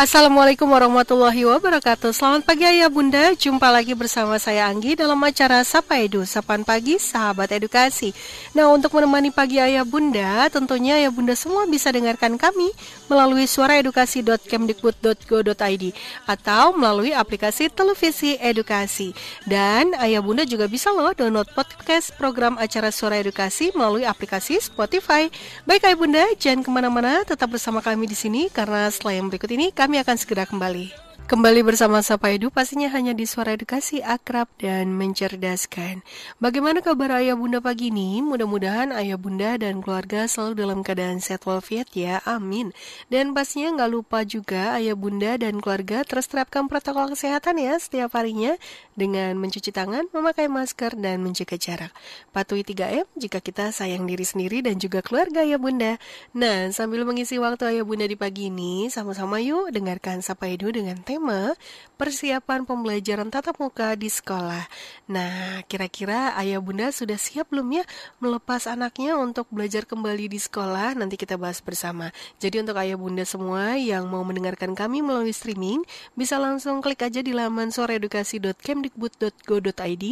Assalamualaikum warahmatullahi wabarakatuh. Selamat pagi ayah bunda. Jumpa lagi bersama saya Anggi dalam acara Sapa Edu Sapan Pagi Sahabat Edukasi. Nah untuk menemani pagi ayah bunda Tentunya ayah bunda semua bisa dengarkan kami Melalui suaraedukasi.kemdikbud.go.id Atau melalui aplikasi televisi edukasi. Dan ayah bunda juga bisa loh download podcast program acara Suara Edukasi Melalui aplikasi Spotify. Baik ayah bunda jangan ke mana-mana Tetap bersama kami di sini Karena setelah yang berikut ini kami kami akan segera kembali. Kembali bersama Sapa Edu pastinya hanya di suara edukasi akrab dan mencerdaskan. Bagaimana kabar ayah bunda pagi ini? Mudah-mudahan ayah bunda dan keluarga selalu dalam keadaan sehat walafiat ya, amin. Dan pastinya nggak lupa juga ayah bunda dan keluarga terus terapkan protokol kesehatan ya setiap harinya dengan mencuci tangan, memakai masker, dan menjaga jarak. Patuhi 3M jika kita sayang diri sendiri dan juga keluarga ayah bunda. Nah, sambil mengisi waktu ayah bunda di pagi ini, sama-sama yuk dengarkan Sapa Edu dengan tema tema persiapan pembelajaran tatap muka di sekolah. Nah, kira-kira ayah bunda sudah siap belum ya melepas anaknya untuk belajar kembali di sekolah? Nanti kita bahas bersama. Jadi untuk ayah bunda semua yang mau mendengarkan kami melalui streaming, bisa langsung klik aja di laman soreedukasi.kemdikbud.go.id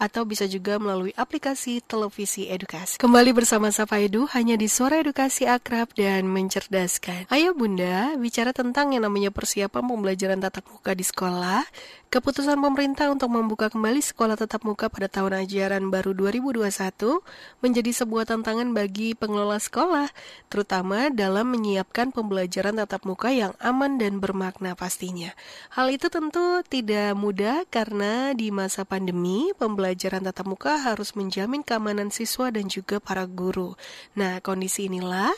atau bisa juga melalui aplikasi televisi edukasi. Kembali bersama Sapa Edu hanya di Sore Edukasi Akrab dan Mencerdaskan. Ayah bunda bicara tentang yang namanya persiapan pembelajaran tatap tatap muka di sekolah, keputusan pemerintah untuk membuka kembali sekolah tatap muka pada tahun ajaran baru 2021 menjadi sebuah tantangan bagi pengelola sekolah, terutama dalam menyiapkan pembelajaran tatap muka yang aman dan bermakna pastinya. Hal itu tentu tidak mudah karena di masa pandemi, pembelajaran tatap muka harus menjamin keamanan siswa dan juga para guru. Nah, kondisi inilah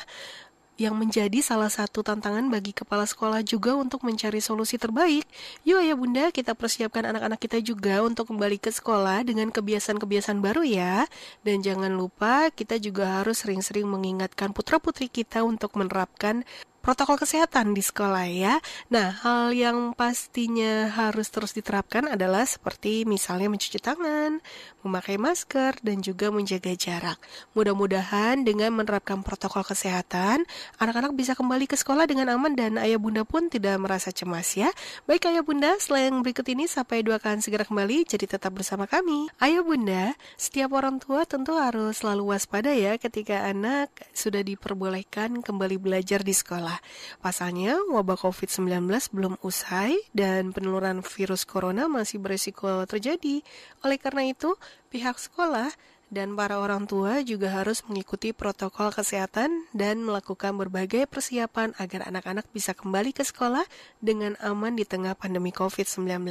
yang menjadi salah satu tantangan bagi kepala sekolah juga untuk mencari solusi terbaik. Yuk ya bunda, kita persiapkan anak-anak kita juga untuk kembali ke sekolah dengan kebiasaan-kebiasaan baru ya. Dan jangan lupa kita juga harus sering-sering mengingatkan putra-putri kita untuk menerapkan protokol kesehatan di sekolah ya. Nah, hal yang pastinya harus terus diterapkan adalah seperti misalnya mencuci tangan, memakai masker, dan juga menjaga jarak. Mudah-mudahan dengan menerapkan protokol kesehatan, anak-anak bisa kembali ke sekolah dengan aman dan ayah bunda pun tidak merasa cemas ya. Baik ayah bunda, setelah yang berikut ini sampai dua akan segera kembali, jadi tetap bersama kami. Ayah bunda, setiap orang tua tentu harus selalu waspada ya ketika anak sudah diperbolehkan kembali belajar di sekolah. Pasalnya, wabah COVID-19 belum usai dan peneluran virus corona masih beresiko terjadi. Oleh karena itu, pihak sekolah dan para orang tua juga harus mengikuti protokol kesehatan dan melakukan berbagai persiapan agar anak-anak bisa kembali ke sekolah dengan aman di tengah pandemi COVID-19.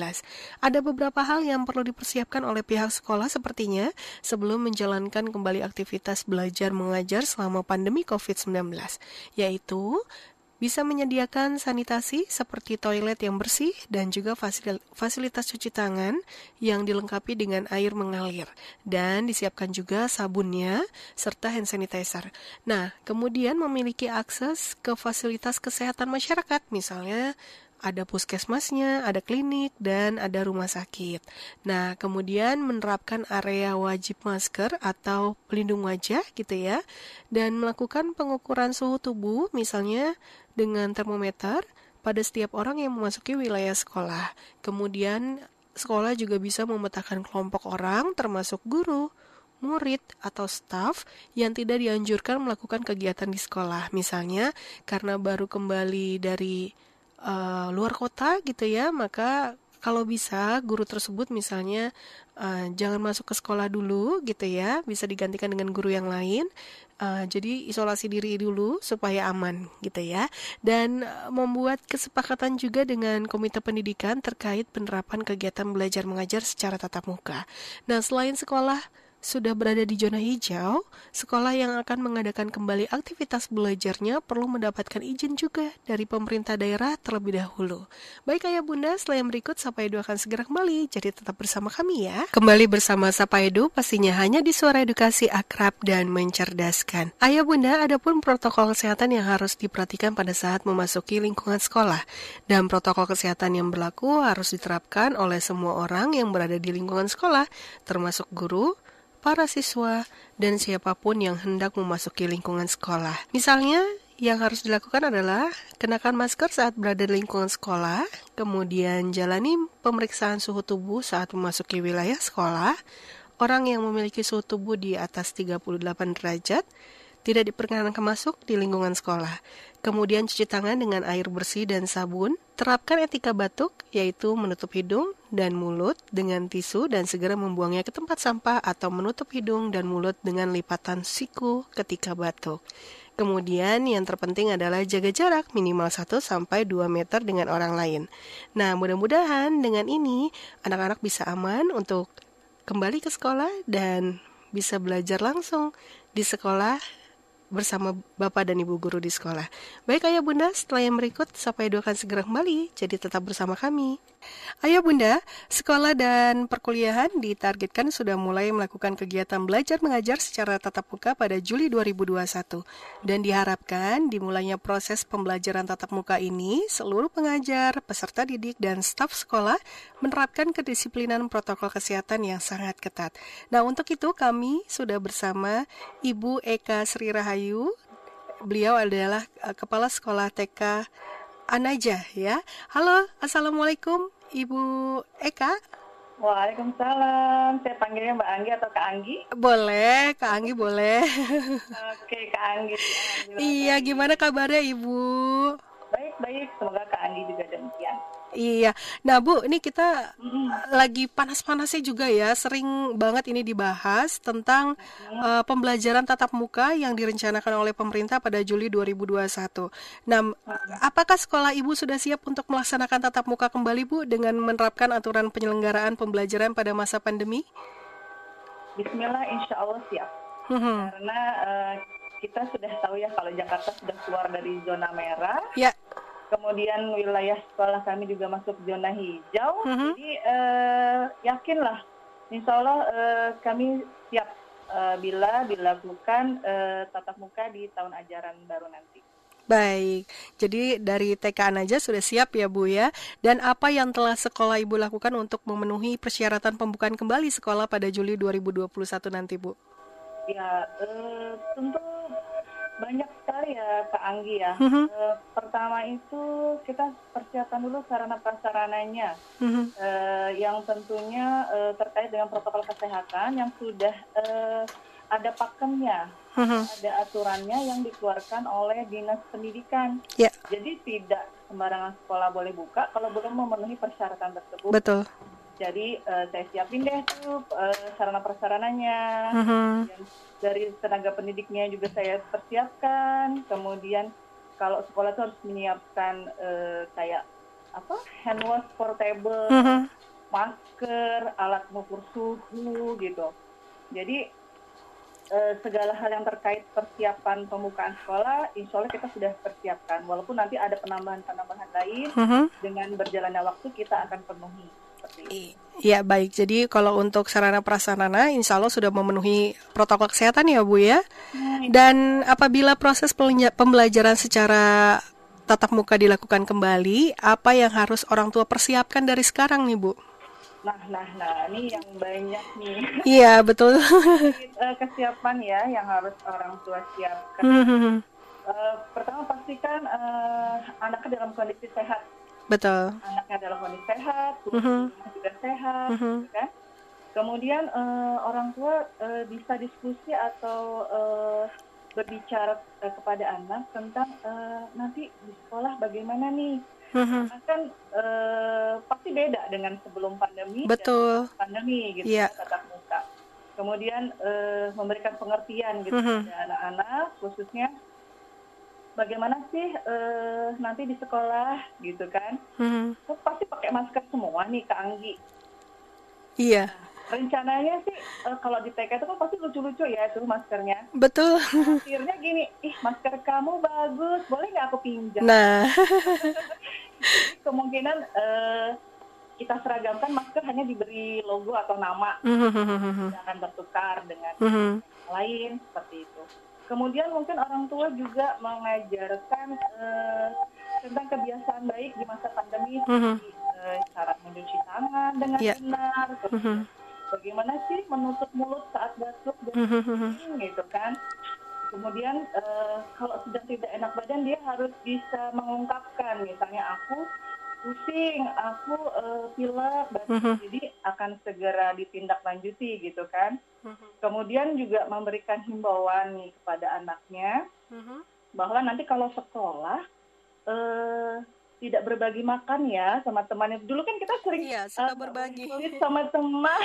Ada beberapa hal yang perlu dipersiapkan oleh pihak sekolah sepertinya sebelum menjalankan kembali aktivitas belajar mengajar selama pandemi COVID-19, yaitu bisa menyediakan sanitasi seperti toilet yang bersih dan juga fasilitas cuci tangan yang dilengkapi dengan air mengalir dan disiapkan juga sabunnya serta hand sanitizer. Nah, kemudian memiliki akses ke fasilitas kesehatan masyarakat misalnya ada puskesmasnya, ada klinik, dan ada rumah sakit. Nah, kemudian menerapkan area wajib masker atau pelindung wajah gitu ya, dan melakukan pengukuran suhu tubuh misalnya dengan termometer pada setiap orang yang memasuki wilayah sekolah. Kemudian sekolah juga bisa memetakan kelompok orang termasuk guru, murid atau staf yang tidak dianjurkan melakukan kegiatan di sekolah. Misalnya karena baru kembali dari uh, luar kota gitu ya, maka kalau bisa guru tersebut misalnya uh, jangan masuk ke sekolah dulu gitu ya, bisa digantikan dengan guru yang lain. Uh, jadi isolasi diri dulu supaya aman gitu ya, dan membuat kesepakatan juga dengan komite pendidikan terkait penerapan kegiatan belajar mengajar secara tatap muka. Nah selain sekolah sudah berada di zona hijau, sekolah yang akan mengadakan kembali aktivitas belajarnya perlu mendapatkan izin juga dari pemerintah daerah terlebih dahulu. Baik ayah bunda, yang berikut Sapa Edu akan segera kembali, jadi tetap bersama kami ya. Kembali bersama Sapa Edu pastinya hanya di suara edukasi akrab dan mencerdaskan. Ayah bunda, ada pun protokol kesehatan yang harus diperhatikan pada saat memasuki lingkungan sekolah. Dan protokol kesehatan yang berlaku harus diterapkan oleh semua orang yang berada di lingkungan sekolah, termasuk guru, para siswa, dan siapa pun yang hendak memasuki lingkungan sekolah. Misalnya, yang harus dilakukan adalah kenakan masker saat berada di lingkungan sekolah, kemudian jalani pemeriksaan suhu tubuh saat memasuki wilayah sekolah, orang yang memiliki suhu tubuh di atas 38 derajat, tidak diperkenankan masuk di lingkungan sekolah. Kemudian cuci tangan dengan air bersih dan sabun. Terapkan etika batuk, yaitu menutup hidung dan mulut dengan tisu dan segera membuangnya ke tempat sampah atau menutup hidung dan mulut dengan lipatan siku ketika batuk. Kemudian yang terpenting adalah jaga jarak minimal 1 sampai 2 meter dengan orang lain. Nah, mudah-mudahan dengan ini anak-anak bisa aman untuk kembali ke sekolah dan bisa belajar langsung di sekolah bersama Bapak dan Ibu guru di sekolah. Baik Ayah Bunda, setelah yang berikut Sapa Edu akan segera kembali, jadi tetap bersama kami. Ayah Bunda, sekolah dan perkuliahan ditargetkan sudah mulai melakukan kegiatan belajar mengajar secara tatap muka pada Juli 2021 dan diharapkan dimulainya proses pembelajaran tatap muka ini seluruh pengajar, peserta didik dan staf sekolah menerapkan kedisiplinan protokol kesehatan yang sangat ketat. Nah, untuk itu kami sudah bersama Ibu Eka Sri Rahayu. Beliau adalah uh, kepala sekolah TK Anaja ya. Halo, Assalamualaikum Ibu Eka. Waalaikumsalam. Saya panggilnya Mbak Anggi atau Kak Anggi? Boleh, Kak Anggi boleh. Oke, Kak Anggi. iya, gimana kabarnya Ibu? Baik, baik. Semoga Kak Anggi juga demikian. Iya. Nah, Bu, ini kita mm. lagi panas-panasnya juga ya. Sering banget ini dibahas tentang uh, pembelajaran tatap muka yang direncanakan oleh pemerintah pada Juli 2021. Nah, apakah sekolah Ibu sudah siap untuk melaksanakan tatap muka kembali, Bu, dengan menerapkan aturan penyelenggaraan pembelajaran pada masa pandemi? Bismillah, insya Allah siap. Mm -hmm. Karena uh, kita sudah tahu ya kalau Jakarta sudah keluar dari zona merah. Ya kemudian wilayah sekolah kami juga masuk zona hijau. Mm -hmm. Jadi uh, yakinlah, insya Allah uh, kami siap uh, bila dilakukan uh, tatap muka di tahun ajaran baru nanti. Baik, jadi dari TK aja sudah siap ya Bu ya. Dan apa yang telah sekolah Ibu lakukan untuk memenuhi persyaratan pembukaan kembali sekolah pada Juli 2021 nanti Bu? Ya, uh, tentu Anggi ya. Mm -hmm. e, pertama itu kita persiapan dulu sarana prasarananya, mm -hmm. e, yang tentunya e, terkait dengan protokol kesehatan yang sudah e, ada pakemnya, mm -hmm. ada aturannya yang dikeluarkan oleh dinas pendidikan. Yeah. Jadi tidak sembarangan sekolah boleh buka kalau belum memenuhi persyaratan tersebut. Betul. Jadi uh, saya siapin deh tuh uh, sarana prasarananya. Uh -huh. dari tenaga pendidiknya juga saya persiapkan. Kemudian kalau sekolah tuh harus menyiapkan uh, kayak apa hand wash portable, uh -huh. masker, alat mengukur suhu gitu. Jadi uh, segala hal yang terkait persiapan pembukaan sekolah, insya Allah kita sudah persiapkan. Walaupun nanti ada penambahan-penambahan lain, uh -huh. dengan berjalannya waktu kita akan penuhi. Iya baik, jadi kalau untuk sarana prasarana insya Allah sudah memenuhi protokol kesehatan ya Bu ya. Hmm. Dan apabila proses pembelajaran secara tatap muka dilakukan kembali, apa yang harus orang tua persiapkan dari sekarang nih Bu? Nah, nah, nah, ini yang banyak nih. Iya betul. Eh, kesiapan ya yang harus orang tua siapkan. Uh, pertama pastikan uh, anaknya dalam kondisi sehat Betul. Anaknya dalam kondisi sehat, uh -huh. juga sehat, uh -huh. kan? Kemudian uh, orang tua uh, bisa diskusi atau uh, berbicara uh, kepada anak tentang uh, nanti di sekolah bagaimana nih. Uh-huh. kan uh, pasti beda dengan sebelum pandemi Betul. dan pandemi gitu yeah. tatap muka. Kemudian uh, memberikan pengertian gitu pada anak-anak khususnya bagaimana sih uh, nanti di sekolah gitu kan? Hmm. pasti pakai masker semua nih Kak Anggi. Iya. Nah, rencananya sih uh, kalau di TK itu kan pasti lucu-lucu ya itu maskernya. Betul. Akhirnya gini, ih masker kamu bagus, boleh nggak aku pinjam? Nah. kemungkinan uh, kita seragamkan masker hanya diberi logo atau nama, mm-hmm. jangan bertukar dengan mm-hmm. lain seperti itu. Kemudian mungkin orang tua juga mengajarkan uh, tentang kebiasaan baik di masa pandemi, uh -huh. uh, cara mencuci tangan dengan yeah. benar, uh -huh. bagaimana sih menutup mulut saat batuk dan uh -huh. gitu kan. kemudian uh, kalau sudah tidak enak badan dia harus bisa mengungkapkan misalnya aku pusing, aku uh, pilek, uh-huh. jadi akan segera ditindaklanjuti gitu kan. Uh-huh. Kemudian juga memberikan himbauan nih kepada anaknya uh-huh. bahwa nanti kalau sekolah uh, tidak berbagi makan ya sama temannya. Dulu kan kita sering iya, suka uh, berbagi sama teman.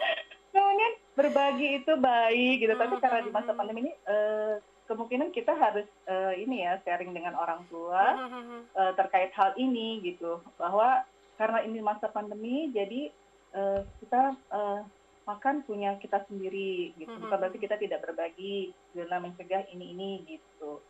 Kemudian berbagi itu baik gitu, tapi karena di masa pandemi ini uh, kemungkinan kita harus uh, ini ya sharing dengan orang tua uh, terkait hal ini gitu. Bahwa karena ini masa pandemi jadi uh, kita uh, makan punya kita sendiri gitu. Bukan berarti kita tidak berbagi guna mencegah ini ini gitu.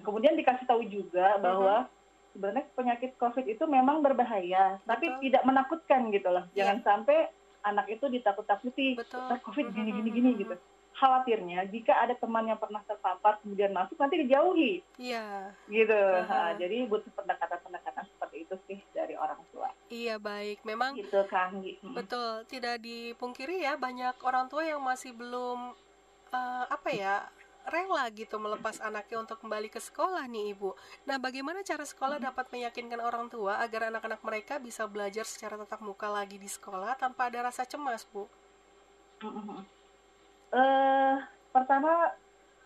Kemudian dikasih tahu juga bahwa sebenarnya penyakit covid itu memang berbahaya Betul. tapi tidak menakutkan gitu loh. Iya. jangan sampai anak itu ditakut-takuti covid gini gini gini gitu khawatirnya jika ada teman yang pernah terpapar kemudian masuk nanti dijauhi. Iya. Gitu. Uh -huh. nah, jadi butuh pendekatan-pendekatan seperti itu sih dari orang tua. Iya baik, memang. Gitu kan. Betul, tidak dipungkiri ya banyak orang tua yang masih belum uh, apa ya rela gitu melepas anaknya untuk kembali ke sekolah nih ibu. Nah bagaimana cara sekolah dapat meyakinkan orang tua agar anak-anak mereka bisa belajar secara tatap muka lagi di sekolah tanpa ada rasa cemas bu? uh, pertama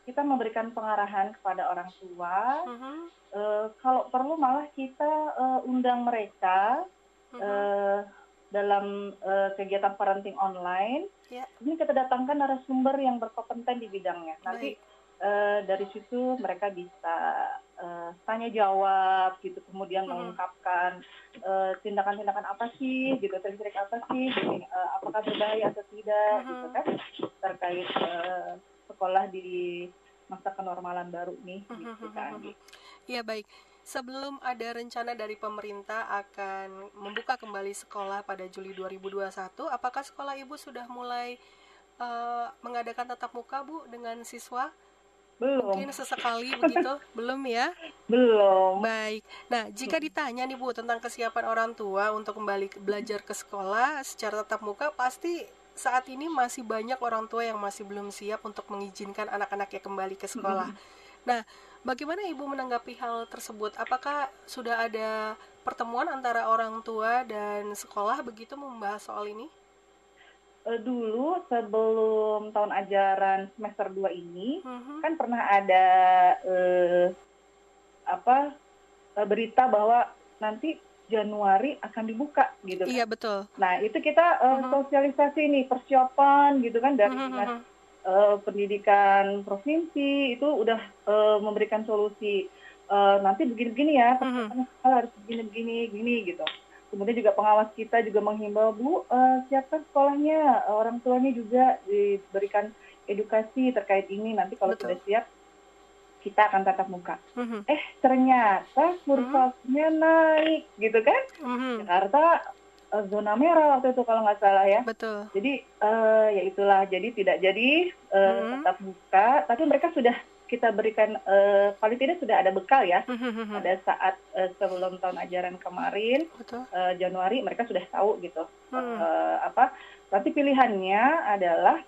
kita memberikan pengarahan kepada orang tua. Uh -huh. uh, kalau perlu malah kita uh, undang mereka uh -huh. uh, dalam uh, kegiatan parenting online. Yeah. Ini kita datangkan narasumber yang berkompeten di bidangnya. Nanti uh, dari situ mereka bisa uh, tanya jawab gitu, kemudian uh -huh. mengungkapkan tindakan-tindakan uh, apa sih, gitu, trik-trik apa sih, uh, apakah berbahaya atau tidak, uh -huh. gitu kan terkait uh, sekolah di baru nih gitu kan. Iya baik. Sebelum ada rencana dari pemerintah akan membuka kembali sekolah pada Juli 2021, apakah sekolah ibu sudah mulai uh, mengadakan tatap muka bu dengan siswa? Belum. Mungkin sesekali begitu, belum ya? Belum. Baik. Nah, jika ditanya nih Bu tentang kesiapan orang tua untuk kembali belajar ke sekolah secara tatap muka, pasti saat ini masih banyak orang tua yang masih belum siap untuk mengizinkan anak-anaknya kembali ke sekolah. Nah, bagaimana Ibu menanggapi hal tersebut? Apakah sudah ada pertemuan antara orang tua dan sekolah begitu membahas soal ini? Uh, dulu sebelum tahun ajaran semester 2 ini mm -hmm. kan pernah ada uh, apa uh, berita bahwa nanti Januari akan dibuka gitu kan. Iya betul. Nah itu kita uh, uh-huh. sosialisasi nih persiapan gitu kan dari uh-huh. dinas uh, pendidikan provinsi itu udah uh, memberikan solusi uh, nanti begini-begini ya uh-huh. harus begini-begini gini gitu. Kemudian juga pengawas kita juga menghimbau bu uh, siapkan sekolahnya orang tuanya juga diberikan edukasi terkait ini nanti kalau sudah siap kita akan tatap muka. Mm-hmm. Eh ternyata kurvanya mm-hmm. naik gitu kan? Mm-hmm. Jakarta uh, zona merah waktu itu kalau nggak salah ya. Betul. Jadi uh, ya itulah jadi tidak jadi uh, mm-hmm. tatap muka, tapi mereka sudah kita berikan uh, paling tidak sudah ada bekal ya mm-hmm. pada saat uh, sebelum tahun ajaran kemarin Uh, Januari mereka sudah tahu gitu mm-hmm. uh, apa. Tapi pilihannya adalah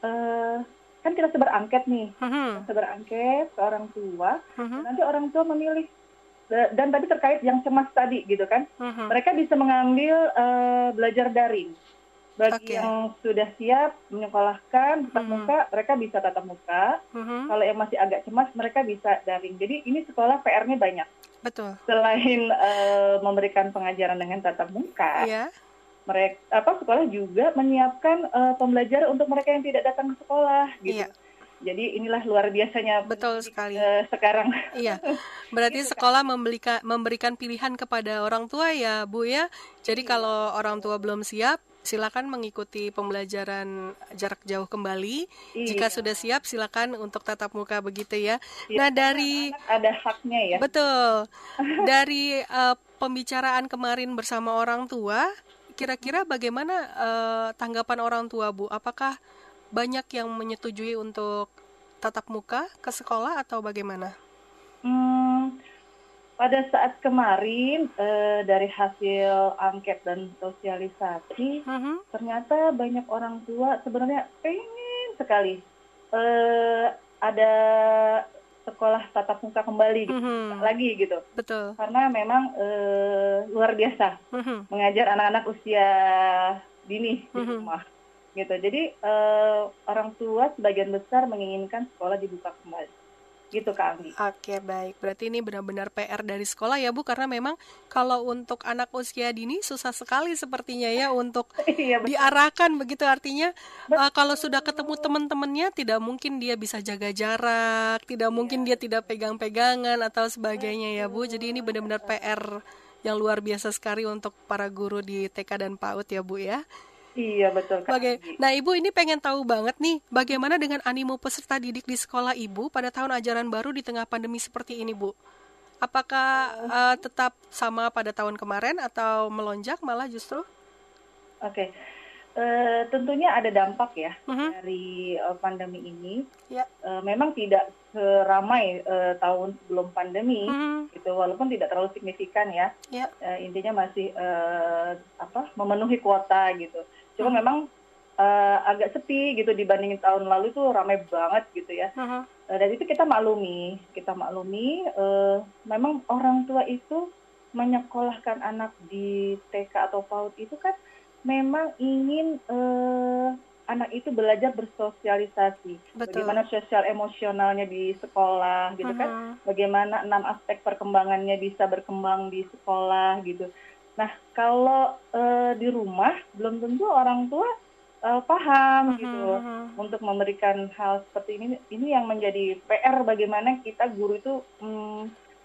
uh, kan kita sebar angket nih, uh-huh. sebar angket ke orang tua, uh-huh. nanti orang tua memilih dan tadi terkait yang cemas tadi gitu kan, uh-huh. mereka bisa mengambil uh, belajar daring. Bagi okay. yang sudah siap menyekolahkan tatap uh-huh. muka, mereka bisa tatap muka. Uh-huh. Kalau yang masih agak cemas, mereka bisa daring. Jadi ini sekolah PR-nya banyak. Betul. Selain uh, memberikan pengajaran dengan tatap muka, yeah mereka apa sekolah juga menyiapkan uh, pembelajaran untuk mereka yang tidak datang ke sekolah gitu. Iya. Jadi inilah luar biasanya betul sekali uh, sekarang. Iya, berarti iya, sekolah memberikan memberikan pilihan kepada orang tua ya Bu ya. Jadi iya. kalau orang tua belum siap, silakan mengikuti pembelajaran jarak jauh kembali. Iya. Jika sudah siap, silakan untuk tatap muka begitu ya. Iya, nah dari ada haknya ya. Betul. dari uh, pembicaraan kemarin bersama orang tua kira-kira bagaimana uh, tanggapan orang tua Bu? Apakah banyak yang menyetujui untuk tatap muka ke sekolah atau bagaimana? Hmm, pada saat kemarin uh, dari hasil angket dan sosialisasi, mm-hmm. -huh. ternyata banyak orang tua sebenarnya pengen sekali uh, ada sekolah tatap muka kembali gitu, Mhm. lagi gitu. Betul. Karena memang eh, luar biasa Mhm. mengajar anak-anak usia dini di Mhm. rumah gitu. Jadi eh, orang tua sebagian besar menginginkan sekolah dibuka kembali. Gitu Kak Anggi. Oke, baik. Berarti ini benar-benar PR dari sekolah ya, Bu, karena memang kalau untuk anak usia dini susah sekali sepertinya ya untuk Iya betul. diarahkan begitu artinya uh, kalau sudah ketemu teman-temannya tidak mungkin dia bisa jaga jarak, tidak mungkin dia tidak pegang-pegangan atau sebagainya ya, Bu. Jadi ini benar-benar PR yang luar biasa sekali untuk para guru di TK dan PAUD ya, Bu ya. Iya betul Kak Baga-. Nah, Ibu ini pengen tahu banget nih, bagaimana dengan animo peserta didik di sekolah Ibu pada tahun ajaran baru di tengah pandemi seperti ini, Bu? Apakah uh, tetap sama pada tahun kemarin atau melonjak malah justru? Oke. Eh, tentunya ada dampak ya Mhm. dari eh, pandemi ini. Ya. Eh, memang tidak seramai eh, tahun sebelum pandemi. Mhm. gitu walaupun tidak terlalu signifikan ya Ya. Eh, intinya masih eh, apa memenuhi kuota gitu cuma Hmm. memang eh, agak sepi gitu dibandingin tahun lalu itu ramai banget gitu ya Mhm. Eh, dan itu kita maklumi kita maklumi eh, memang orang tua itu menyekolahkan anak di TK atau PAUD itu kan memang ingin eh, anak itu belajar bersosialisasi Betul. bagaimana sosial emosionalnya di sekolah gitu kan Mhm. bagaimana enam aspek perkembangannya bisa berkembang di sekolah gitu. Nah kalau eh, di rumah belum tentu orang tua eh, paham gitu Mhm. untuk memberikan hal seperti ini. Ini yang menjadi PR bagaimana kita guru itu mm,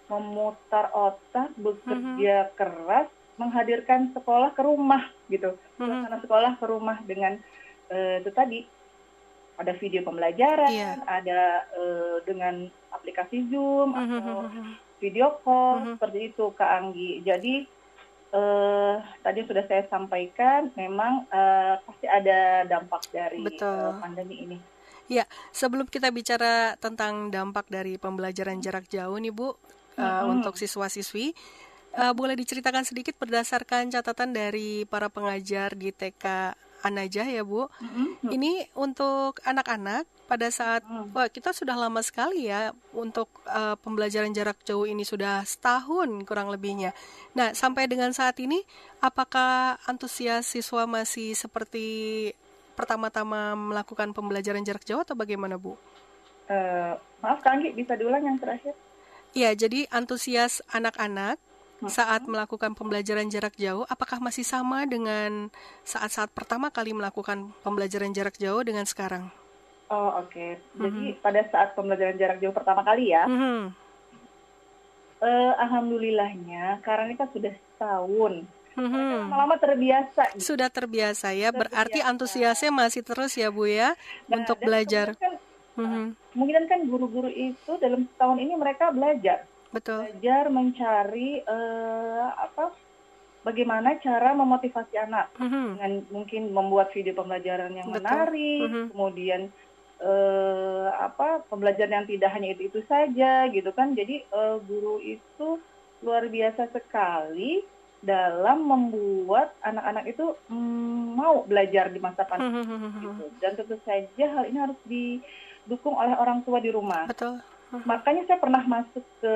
memutar otak, bekerja keras, menghadirkan sekolah ke rumah gitu, Mhm. suasana sekolah ke rumah dengan eh, itu tadi ada video pembelajaran, Iya. ada eh, dengan aplikasi Zoom atau Mhm. video call Mhm. seperti itu Kak Anggi. Jadi eh, tadi sudah saya sampaikan, memang eh, pasti ada dampak dari Betul. eh, pandemi ini. Ya, sebelum kita bicara tentang dampak dari pembelajaran jarak jauh nih Bu, uh, Mhm. untuk siswa-siswi, uh, boleh diceritakan sedikit berdasarkan catatan dari para pengajar di TK Anajah ya Bu. Mhm. Ini untuk anak-anak pada saat Hmm. wah kita sudah lama sekali ya untuk uh, pembelajaran jarak jauh ini sudah setahun kurang lebihnya. Nah, sampai dengan saat ini apakah antusias siswa masih seperti pertama-tama melakukan pembelajaran jarak jauh atau bagaimana, Bu? Eh, maaf Kak Anggi, bisa diulang yang terakhir? Iya, jadi antusias anak-anak. Saat melakukan pembelajaran jarak jauh, apakah masih sama dengan saat-saat pertama kali melakukan pembelajaran jarak jauh dengan sekarang? Oh oke. Jadi pada saat pembelajaran jarak jauh pertama kali ya, Mhm. eh, alhamdulillahnya karena ini kan sudah setahun, Mhm. lama-lama terbiasa. gitu. Sudah terbiasa ya, berarti Terbiasa. antusiasnya masih terus ya Bu ya Nah, untuk belajar. kan, Mhm. Kemungkinan kan guru-guru itu dalam setahun ini mereka belajar, Betul. belajar mencari eh, apa, bagaimana cara memotivasi anak Mhm. dengan mungkin membuat video pembelajaran yang Betul. menarik, Mhm. kemudian eh, apa pembelajaran yang tidak hanya itu itu saja gitu kan. Jadi eh, guru itu luar biasa sekali dalam membuat anak-anak itu mm, mau belajar di masa pandemi Mhm. gitu. Dan tentu saja hal ini harus didukung oleh orang tua di rumah. Betul. Mhm. Makanya saya pernah masuk ke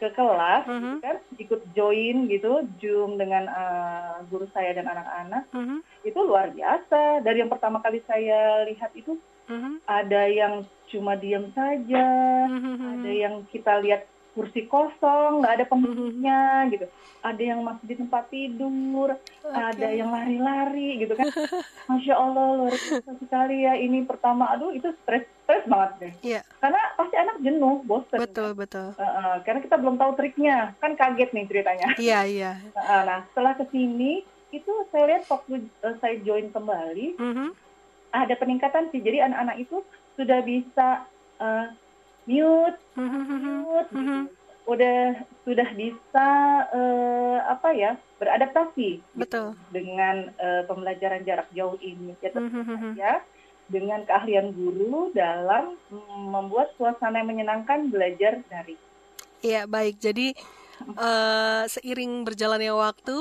ke kelas gitu Mhm. kan, ikut join gitu Zoom dengan eh, guru saya dan anak-anak Mhm. itu luar biasa. Dari yang pertama kali saya lihat itu Mhm. ada yang cuma diam saja, Mhm. ada yang kita lihat kursi kosong, nggak ada penghuninya gitu. Ada yang masih di tempat tidur, ada Oke. yang lari-lari gitu kan. Masya Allah luar biasa sekali ya. Ini pertama, aduh itu stres stres banget deh. Iya, Karena pasti anak jenuh, bosan. betul, betul. Uh, uh, karena kita belum tahu triknya, kan kaget nih ceritanya. Iya, iya. Uh, nah setelah ke sini itu saya lihat waktu uh, saya join kembali Mhm. ada peningkatan sih. Jadi anak-anak itu sudah bisa uh, mute, Mhm. mute, gitu. Mhm. udah sudah bisa uh, apa ya beradaptasi gitu, Betul. dengan uh, pembelajaran jarak jauh ini. Ya tentu Mhm. saja dengan keahlian guru dalam membuat suasana yang menyenangkan belajar dari. Iya, baik. Jadi eh, seiring berjalannya waktu,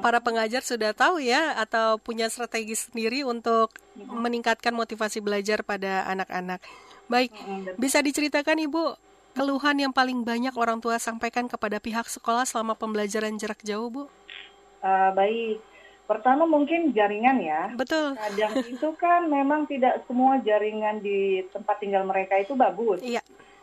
para pengajar sudah tahu ya atau punya strategi sendiri untuk meningkatkan motivasi belajar pada anak-anak. Baik, bisa diceritakan Ibu keluhan yang paling banyak orang tua sampaikan kepada pihak sekolah selama pembelajaran jarak jauh, Bu? Uh, baik. Pertama mungkin jaringan ya. Betul. Kadang itu kan memang tidak semua jaringan di tempat tinggal mereka itu bagus. Iya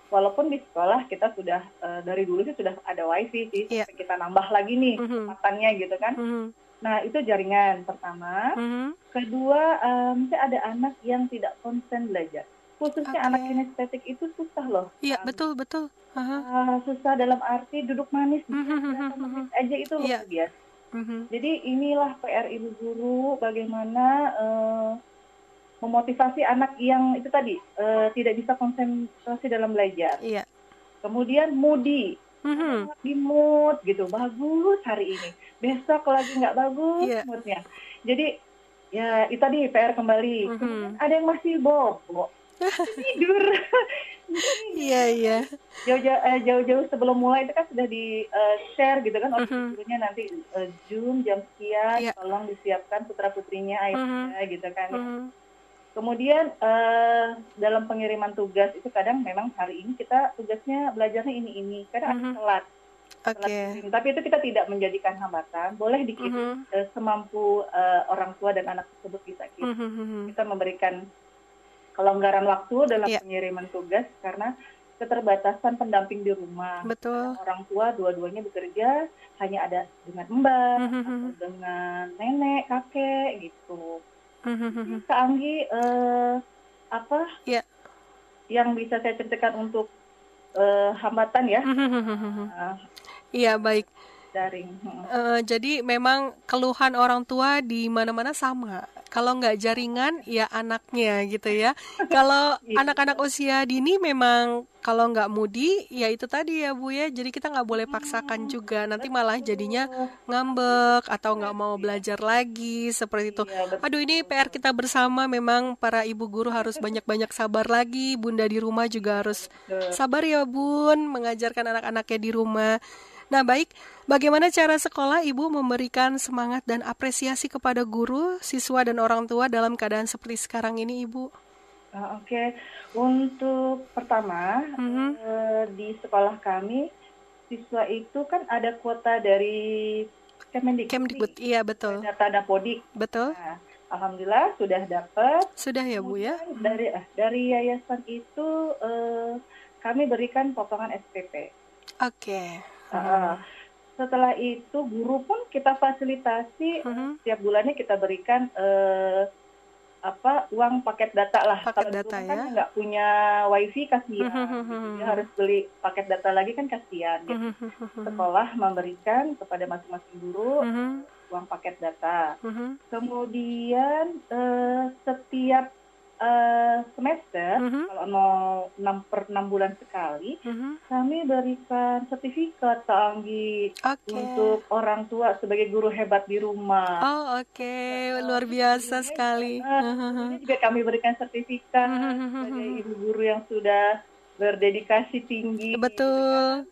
walaupun di sekolah kita sudah uh, dari dulu sih sudah ada wifi sih yeah. kita nambah lagi nih mm -hmm. gitu kan mm -hmm. nah itu jaringan pertama mm -hmm. kedua um, ada anak yang tidak konsen belajar khususnya okay. anak kinestetik itu susah loh iya um, betul betul uh -huh. uh, susah dalam arti duduk manis mm -hmm. aja itu luar yeah. biasa mm -hmm. jadi inilah PR ibu guru bagaimana uh, memotivasi anak yang itu tadi uh, tidak bisa konsentrasi dalam belajar. Iya. Kemudian moody, mm-hmm. di mood gitu, bagus hari ini, besok lagi nggak bagus yeah. moodnya. Jadi ya itu tadi PR kembali. Mm-hmm. ada yang masih bobo, tidur. Iya iya. Jauh-jauh eh, jauh-jauh sebelum mulai itu kan sudah di uh, share gitu kan, mm-hmm. nanti uh, Zoom jam sekian, yeah. tolong disiapkan putra putrinya ayahnya mm-hmm. gitu kan. Mm-hmm Kemudian uh, dalam pengiriman tugas itu kadang memang hari ini kita tugasnya belajarnya ini ini, kadang mm -hmm. telat. Okay. Tapi itu kita tidak menjadikan hambatan, boleh dikirim mm -hmm. uh, semampu uh, orang tua dan anak tersebut bisa kirim. Mm -hmm. Kita memberikan kelonggaran waktu dalam yeah. pengiriman tugas karena keterbatasan pendamping di rumah. Betul. orang tua dua-duanya bekerja hanya ada dengan mbak mm -hmm. atau dengan nenek, kakek gitu. Mm-hmm. Kak Anggi uh, apa yeah. yang bisa saya ceritakan untuk uh, hambatan ya? uh, iya baik. Daring. Uh, jadi memang keluhan orang tua di mana-mana sama kalau nggak jaringan ya anaknya gitu ya. Kalau iya. anak-anak usia dini memang kalau nggak mudi ya itu tadi ya bu ya. Jadi kita nggak boleh paksakan juga. Nanti malah jadinya ngambek atau nggak mau belajar lagi seperti itu. Iya, aduh ini PR kita bersama memang para ibu guru harus banyak-banyak sabar lagi. Bunda di rumah juga harus sabar ya bun mengajarkan anak-anaknya di rumah Nah, baik, bagaimana cara sekolah Ibu memberikan semangat dan apresiasi kepada guru, siswa, dan orang tua dalam keadaan seperti sekarang ini, Ibu? Uh, Oke, okay. untuk pertama mm-hmm. uh, di sekolah kami siswa itu kan ada kuota dari Kemendikbud. Kemendikbud, iya betul. Data Dapodik. Betul. Nah, Alhamdulillah sudah dapat. Sudah ya Bu ya. Dari uh, dari yayasan itu uh, kami berikan potongan SPP. Oke. Okay. Uh, setelah itu guru pun kita fasilitasi uh-huh. setiap bulannya kita berikan uh, apa uang paket data lah. Paket Kalau data kan ya. nggak punya wifi kasihan, uh-huh. gitu. harus beli paket data lagi kan kasihan. Gitu. Uh-huh. Sekolah memberikan kepada masing-masing guru uh-huh. uang paket data. Uh-huh. Kemudian uh, setiap uh, semester mm -hmm. kalau mau enam per enam bulan sekali mm -hmm. kami berikan sertifikat Anggi okay. untuk orang tua sebagai guru hebat di rumah. Oh oke okay. uh, luar biasa sekali. Uh, juga kami berikan sertifikat mm -hmm. sebagai ibu guru yang sudah berdedikasi tinggi. Betul.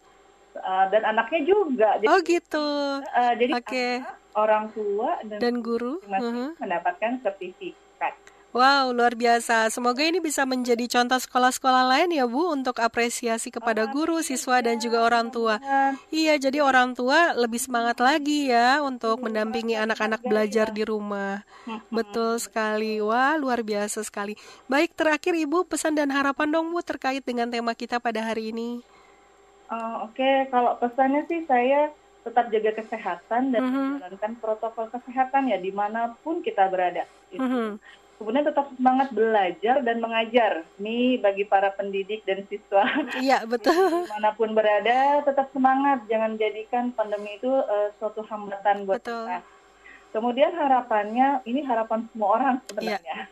uh, dan anaknya juga. Jadi, oh gitu. Uh, jadi okay. orang tua dan, dan guru masing uh -huh. mendapatkan sertifikat. Wow, luar biasa. Semoga ini bisa menjadi contoh sekolah-sekolah lain ya Bu untuk apresiasi kepada guru, siswa dan juga orang tua. Iya, jadi orang tua lebih semangat lagi ya untuk mendampingi anak-anak belajar di rumah. Betul sekali. Wah, luar biasa sekali. Baik, terakhir Ibu pesan dan harapan dong Bu terkait dengan tema kita pada hari ini. Uh, Oke, okay. kalau pesannya sih saya tetap jaga kesehatan dan mm -hmm. menjalankan protokol kesehatan ya di mana pun kita berada. Mm -hmm kemudian tetap semangat belajar dan mengajar. Nih bagi para pendidik dan siswa. Iya betul. Di mana pun berada, tetap semangat. Jangan jadikan pandemi itu uh, suatu hambatan buat betul. kita. Kemudian harapannya, ini harapan semua orang sebenarnya. Ya.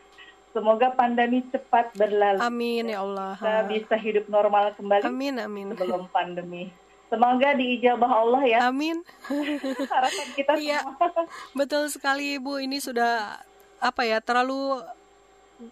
Semoga pandemi cepat berlalu. Amin ya Allah. Kita bisa hidup normal kembali. Amin amin. Sebelum pandemi. Semoga diijabah Allah ya. Amin. Harapan kita iya. Betul sekali Ibu. Ini sudah apa ya terlalu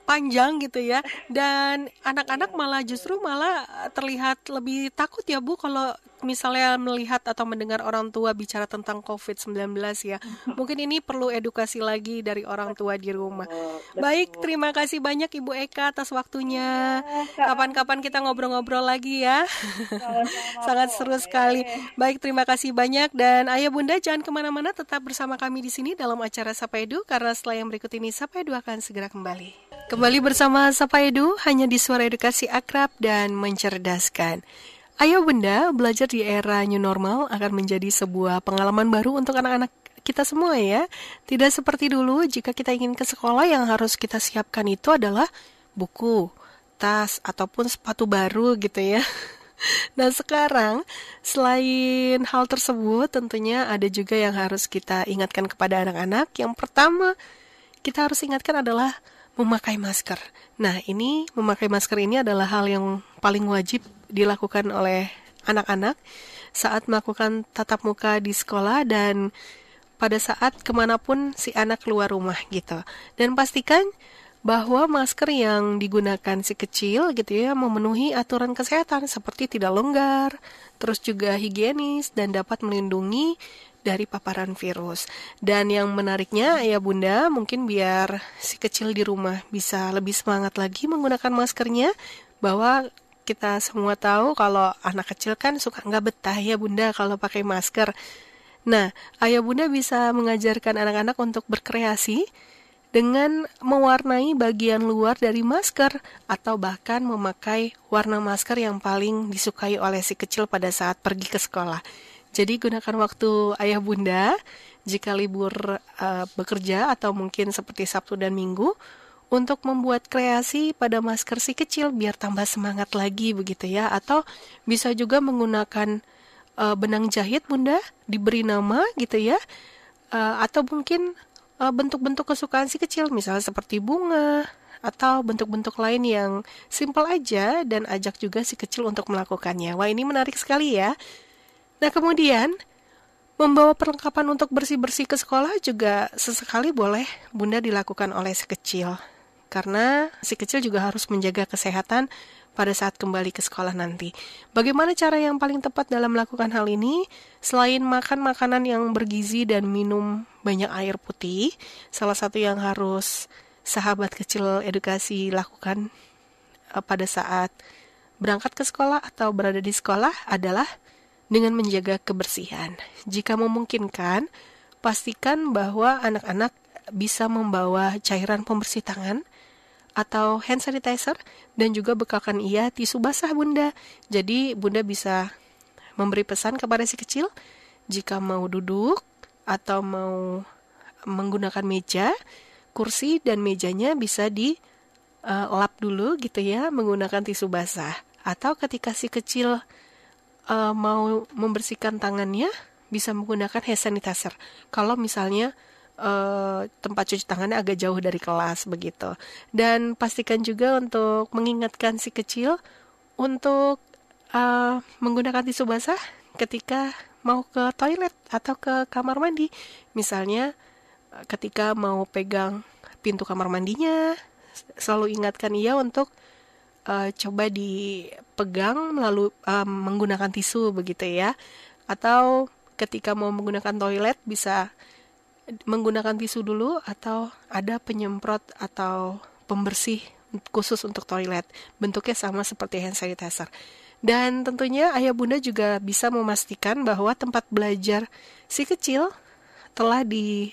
panjang gitu ya. Dan anak-anak malah justru malah terlihat lebih takut ya Bu kalau misalnya melihat atau mendengar orang tua bicara tentang COVID-19 ya. Mungkin ini perlu edukasi lagi dari orang tua di rumah. Baik, terima kasih banyak Ibu Eka atas waktunya. Iya, Kapan-kapan kita ngobrol-ngobrol lagi ya. Sangat seru sekali. Baik, terima kasih banyak dan Ayah Bunda jangan ke mana-mana, tetap bersama kami di sini dalam acara Sapa Edu karena setelah yang berikut ini Sapa Edu akan segera kembali. Kembali bersama Sapa Edu hanya di Suara Edukasi Akrab dan Mencerdaskan. Ayo bunda, belajar di era new normal akan menjadi sebuah pengalaman baru untuk anak-anak kita semua ya. Tidak seperti dulu jika kita ingin ke sekolah yang harus kita siapkan itu adalah buku, tas, ataupun sepatu baru gitu ya. Nah sekarang selain hal tersebut tentunya ada juga yang harus kita ingatkan kepada anak-anak. Yang pertama kita harus ingatkan adalah memakai masker. Nah ini memakai masker ini adalah hal yang paling wajib dilakukan oleh anak-anak saat melakukan tatap muka di sekolah dan pada saat ke mana pun si anak keluar rumah gitu. Dan pastikan bahwa masker yang digunakan si kecil gitu ya memenuhi aturan kesehatan seperti tidak longgar, terus juga higienis dan dapat melindungi dari paparan virus. Dan yang menariknya ya Bunda, mungkin biar si kecil di rumah bisa lebih semangat lagi menggunakan maskernya bahwa kita semua tahu kalau anak kecil kan suka nggak betah ya bunda kalau pakai masker. Nah, ayah bunda bisa mengajarkan anak-anak untuk berkreasi dengan mewarnai bagian luar dari masker atau bahkan memakai warna masker yang paling disukai oleh si kecil pada saat pergi ke sekolah. Jadi gunakan waktu ayah bunda jika libur uh, bekerja atau mungkin seperti Sabtu dan Minggu untuk membuat kreasi pada masker si kecil biar tambah semangat lagi begitu ya atau bisa juga menggunakan uh, benang jahit bunda diberi nama gitu ya uh, atau mungkin eh, bentuk-bentuk kesukaan si kecil misalnya seperti bunga atau bentuk-bentuk lain yang simple aja dan ajak juga si kecil untuk melakukannya. Wah, ini menarik sekali ya. Nah, kemudian membawa perlengkapan untuk bersih-bersih ke sekolah juga sesekali boleh Bunda dilakukan oleh si kecil karena si kecil juga harus menjaga kesehatan pada saat kembali ke sekolah nanti. Bagaimana cara yang paling tepat dalam melakukan hal ini? Selain makan makanan yang bergizi dan minum banyak air putih, salah satu yang harus sahabat kecil edukasi lakukan eh, pada saat berangkat ke sekolah atau berada di sekolah adalah dengan menjaga kebersihan. Jika memungkinkan, pastikan bahwa anak-anak bisa membawa cairan pembersih tangan atau hand sanitizer dan juga bekalkan ia tisu basah bunda. Jadi bunda bisa memberi pesan kepada si kecil jika mau duduk atau mau menggunakan meja, kursi dan mejanya bisa di uh, lap dulu gitu ya menggunakan tisu basah. Atau ketika si kecil uh, mau membersihkan tangannya bisa menggunakan hand sanitizer. Kalau misalnya uh, tempat cuci tangannya agak jauh dari kelas begitu. Dan pastikan juga untuk mengingatkan si kecil untuk uh, menggunakan tisu basah ketika mau ke toilet atau ke kamar mandi. Misalnya ketika mau pegang pintu kamar mandinya, selalu ingatkan ia untuk uh, coba dipegang melalui uh, menggunakan tisu begitu ya. Atau ketika mau menggunakan toilet bisa menggunakan tisu dulu atau ada penyemprot atau pembersih khusus untuk toilet. Bentuknya sama seperti hand sanitizer. Dan tentunya ayah bunda juga bisa memastikan bahwa tempat belajar si kecil telah di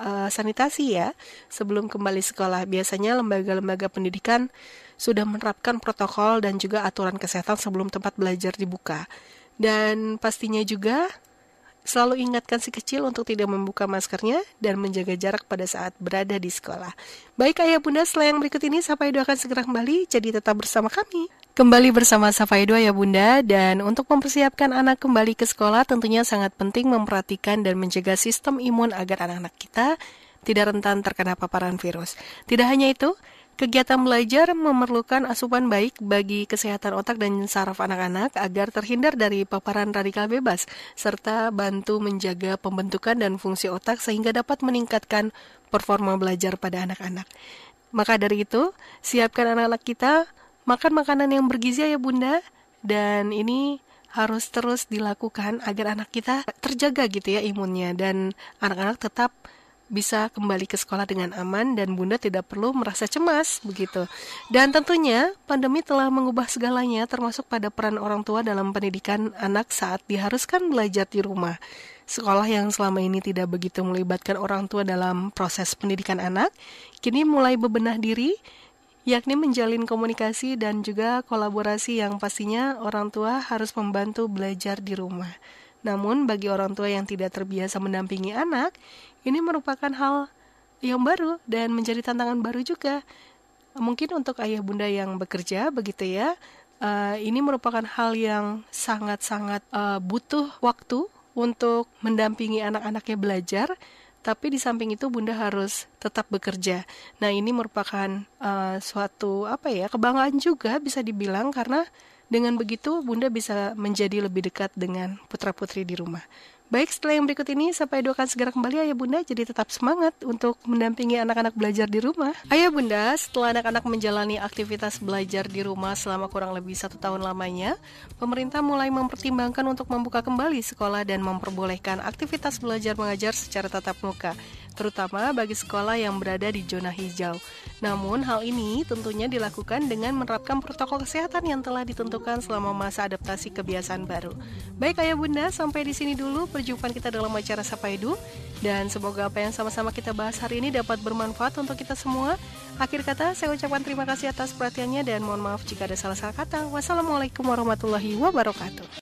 uh, sanitasi ya sebelum kembali sekolah. Biasanya lembaga-lembaga pendidikan sudah menerapkan protokol dan juga aturan kesehatan sebelum tempat belajar dibuka. Dan pastinya juga Selalu ingatkan si kecil untuk tidak membuka maskernya dan menjaga jarak pada saat berada di sekolah. Baik ayah bunda, setelah yang berikut ini Sapa Edo akan segera kembali, jadi tetap bersama kami. Kembali bersama Sapa Edo ya bunda, dan untuk mempersiapkan anak kembali ke sekolah tentunya sangat penting memperhatikan dan menjaga sistem imun agar anak-anak kita tidak rentan terkena paparan virus. Tidak hanya itu, Kegiatan belajar memerlukan asupan baik bagi kesehatan otak dan saraf anak-anak agar terhindar dari paparan radikal bebas, serta bantu menjaga pembentukan dan fungsi otak sehingga dapat meningkatkan performa belajar pada anak-anak. Maka dari itu, siapkan anak-anak kita makan makanan yang bergizi ya bunda, dan ini harus terus dilakukan agar anak kita terjaga gitu ya imunnya dan anak-anak tetap bisa kembali ke sekolah dengan aman dan Bunda tidak perlu merasa cemas begitu. Dan tentunya pandemi telah mengubah segalanya termasuk pada peran orang tua dalam pendidikan anak saat diharuskan belajar di rumah. Sekolah yang selama ini tidak begitu melibatkan orang tua dalam proses pendidikan anak, kini mulai bebenah diri, yakni menjalin komunikasi dan juga kolaborasi yang pastinya orang tua harus membantu belajar di rumah. Namun, bagi orang tua yang tidak terbiasa mendampingi anak, ini merupakan hal yang baru dan menjadi tantangan baru juga. Mungkin untuk ayah bunda yang bekerja, begitu ya, uh, ini merupakan hal yang sangat-sangat uh, butuh waktu untuk mendampingi anak-anaknya belajar. Tapi di samping itu bunda harus tetap bekerja. Nah ini merupakan uh, suatu apa ya kebanggaan juga bisa dibilang karena dengan begitu, Bunda bisa menjadi lebih dekat dengan putra-putri di rumah. Baik, setelah yang berikut ini, sampai Edo akan segera kembali Ayah Bunda, jadi tetap semangat untuk mendampingi anak-anak belajar di rumah. Ayah Bunda, setelah anak-anak menjalani aktivitas belajar di rumah selama kurang lebih satu tahun lamanya, pemerintah mulai mempertimbangkan untuk membuka kembali sekolah dan memperbolehkan aktivitas belajar mengajar secara tatap muka terutama bagi sekolah yang berada di zona hijau. Namun, hal ini tentunya dilakukan dengan menerapkan protokol kesehatan yang telah ditentukan selama masa adaptasi kebiasaan baru. Baik Ayah Bunda, sampai di sini dulu perjumpaan kita dalam acara Sapa Edu dan semoga apa yang sama-sama kita bahas hari ini dapat bermanfaat untuk kita semua. Akhir kata, saya ucapkan terima kasih atas perhatiannya dan mohon maaf jika ada salah-salah kata. Wassalamualaikum warahmatullahi wabarakatuh.